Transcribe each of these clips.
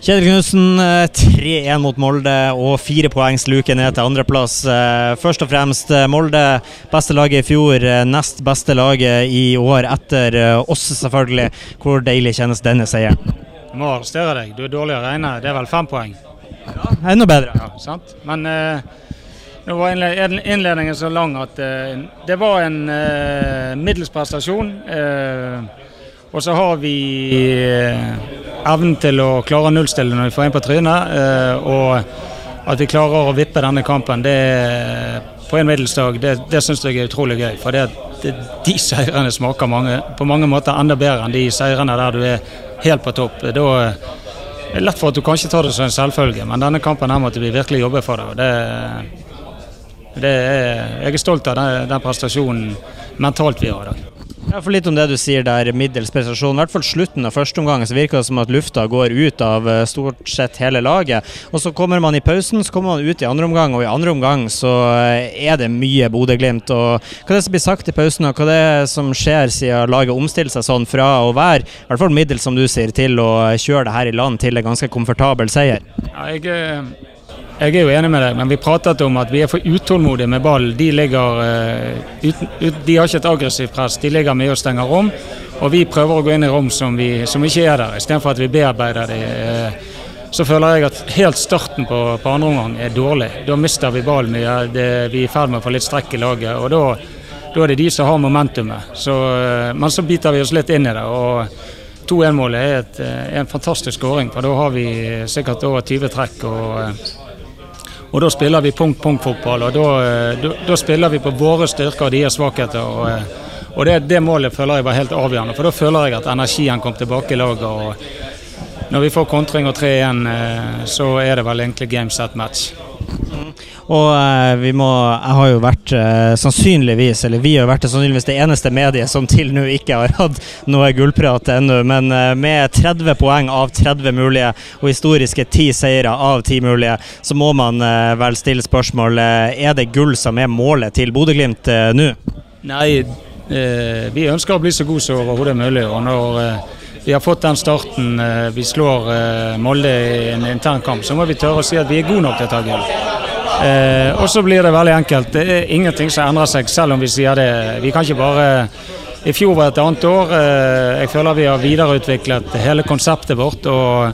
Kjetil Knutsen, 3-1 eh, mot Molde og fire poengs luke ned til andreplass. Eh, først og fremst eh, Molde, beste laget i fjor, nest beste laget i år etter oss, selvfølgelig. Hvor deilig kjennes denne seieren? Jeg må arrestere deg, du er dårlig å regne. Det er vel fem poeng? Ja, enda bedre. Ja, sant? Men eh, nå var innledningen så lang at eh, det var en eh, middels prestasjon. og så har vi evnen til å klare å nullstille når vi får en på trynet. Eh, og at vi klarer å vippe denne kampen det, på en middelsdag, det, det syns jeg er utrolig gøy. For det, det, de seirene smaker mange, på mange måter enda bedre enn de seirene der du er helt på topp. Da er det lett for at du kanskje tar det som en selvfølge, men denne kampen her måtte vi virkelig jobbe for det. det, det er, jeg er stolt av den, den prestasjonen mentalt vi har i dag. Ja, for Litt om det du sier der, middels prestasjon. I hvert fall slutten av første omgang så virker det som at lufta går ut av eh, stort sett hele laget. Og Så kommer man i pausen, så kommer man ut i andre omgang, og i andre omgang så eh, er det mye Bodø-Glimt. Hva er det som blir sagt i pausen, og hva er det som skjer siden laget omstiller seg sånn fra å være i hvert fall middels, som du sier, til å kjøre det her i land til en ganske komfortabel seier? Ja, jeg eh, jeg er jo enig med deg, men vi pratet om at vi er for utålmodige med ball. De, ligger, uh, ut, ut, de har ikke et aggressivt press, de ligger mye og stenger rom. Og vi prøver å gå inn i rom som, vi, som ikke er der, istedenfor at vi bearbeider de. Uh, så føler jeg at helt starten på, på andre omgang er dårlig. Da mister vi ballen. Det, vi er i ferd med å få litt strekk i laget. og da, da er det de som har momentumet. Så, uh, men så biter vi oss litt inn i det. og 2-1-målet er, er, en fantastisk skåring, for da har vi sikkert over 20 trekk. og og Da spiller vi punkt-punkt-fotball. og da, eh, da, da, spiller vi på våre styrker og deres svakheter. og, eh, og det, det, målet føler jeg var helt avgjørende. For da føler jeg at energien kom tilbake i laget. og Når vi får kontring og 3-1, eh, så er det vel egentlig game set match. Og eh, vi må Jeg har jo vært eh, sannsynligvis, eller vi har vært sannsynligvis det eneste mediet som til nå ikke har hatt noe gullprat ennå. Men eh, med 30 poeng av 30 mulige, og historiske 10 seire av 10 mulige, så må man eh, vel stille spørsmål eh, Er det gull som er målet til Bodø-Glimt eh, nå? Nei, vi ønsker å bli så gode som overhodet mulig. og når vi har fått den starten, vi slår Molde i en intern kamp, så må vi tørre å si at vi er gode nok til å ta gull. Eh, og så blir det veldig enkelt. Det er ingenting som endrer seg, selv om vi sier det. Vi kan ikke bare I fjor var et annet år. Eh, jeg føler vi har videreutviklet hele konseptet vårt. og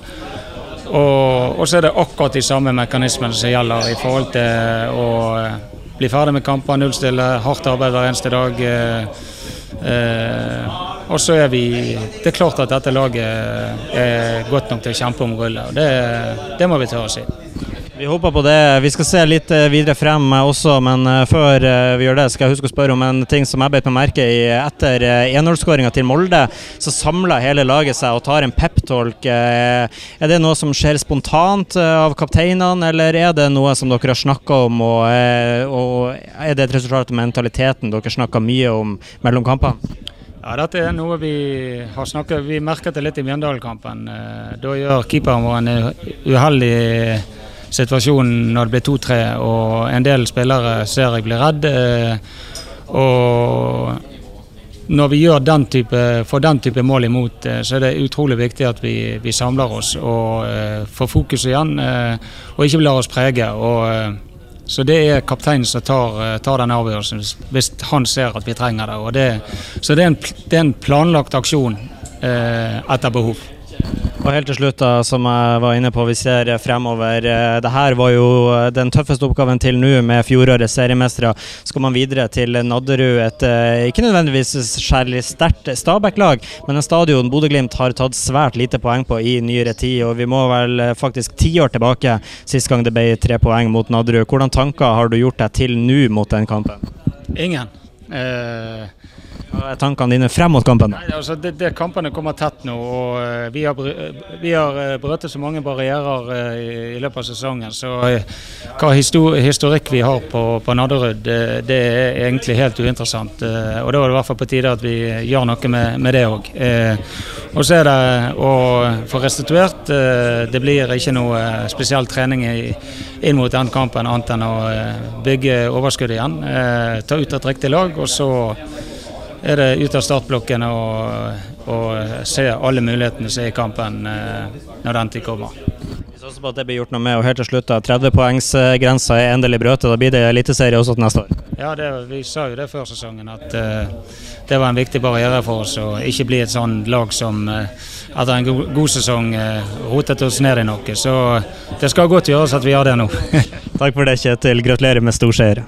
og, og så er det akkurat de samme mekanismene som gjelder i forhold til å bli ferdig med kamper, nullstille, hardt arbeid hver eneste dag. Eh, eh, og så er vi Det er klart at dette laget er godt nok til å kjempe om gullet. Det, det må vi tørre å si. Vi håper på det. Vi skal se litt eh, videre frem eh, også, men eh, før vi gjør det, skal jeg huske å spørre om en ting som jeg beit meg merke i. Etter 1-0-skåringa til Molde, så samler hele laget seg og tar en peptalk. Er det noe som skjer spontant av kapteinene, eller er det noe som dere har snakka om, og er det et resultat av mentaliteten dere snakker mye om mellom kampene? Ja, Dette er noe vi har snakket Vi merket det litt i Mjøndalen-kampen. Da gjør keeperen vår en uheldig situasjonen når det blir 2-3, og en del spillere ser jeg blir redd. Eh, og når vi gjør den type, får den type mål imot, eh, så er det utrolig viktig at vi, vi samler oss og uh, får fokus igjen, og ikke lar oss prege. Og, så det er kapteinen som tar, tar den avgjørelsen hvis han ser at vi trenger det. det så det er, en, det er en planlagt aksjon etter behov. Og helt til slutt, da, som jeg var inne på, vi ser fremover. Eh, det her var jo eh, den tøffeste oppgaven til nå, med fjorårets seriemestere. Skal man videre til Nadderud, et eh, ikke nødvendigvis særlig sterkt Stabæk-lag, men en stadion Bodø-Glimt har tatt svært lite poeng på i nyere tid. Og vi må vel faktisk ti år tilbake sist gang det ble tre poeng mot Nadderud. Hvordan tanker har du gjort deg til nå mot den kampen? Ingen. Eh hva er tankene dine frem mot kampen? Nei, altså det, det, Kampene kommer tett nå. og uh, Vi har, vi har uh, brøttet så mange barrierer i, i, løpet av sesongen. Så hva histor historikk vi har på, på Nadderud, det, det, er egentlig helt uinteressant. og Da er det i hvert fall på tide at vi gjør noe med, med det òg. og så er det å få restituert. det blir ikke noe spesiell trening inn mot den kampen annet enn å bygge overskuddet igjen. ta ut et riktig lag. og så er det ut av startblokken og, og se alle mulighetene som er i kampen eh, når den tid kommer. Vi satser på at det blir gjort noe med. Og helt til slutt, 30-poengsgrensa er endelig brøtet. Da blir det eliteserie også til neste år. Ja, det, vi sa jo det før sesongen, at uh, det var en viktig barriere for oss å ikke bli et sånn lag som uh, etter en god, god sesong uh, rotet oss ned i noe. Så det skal godt gjøres at vi gjør det nå. Takk for det, Kjetil. Gratulerer med storseier.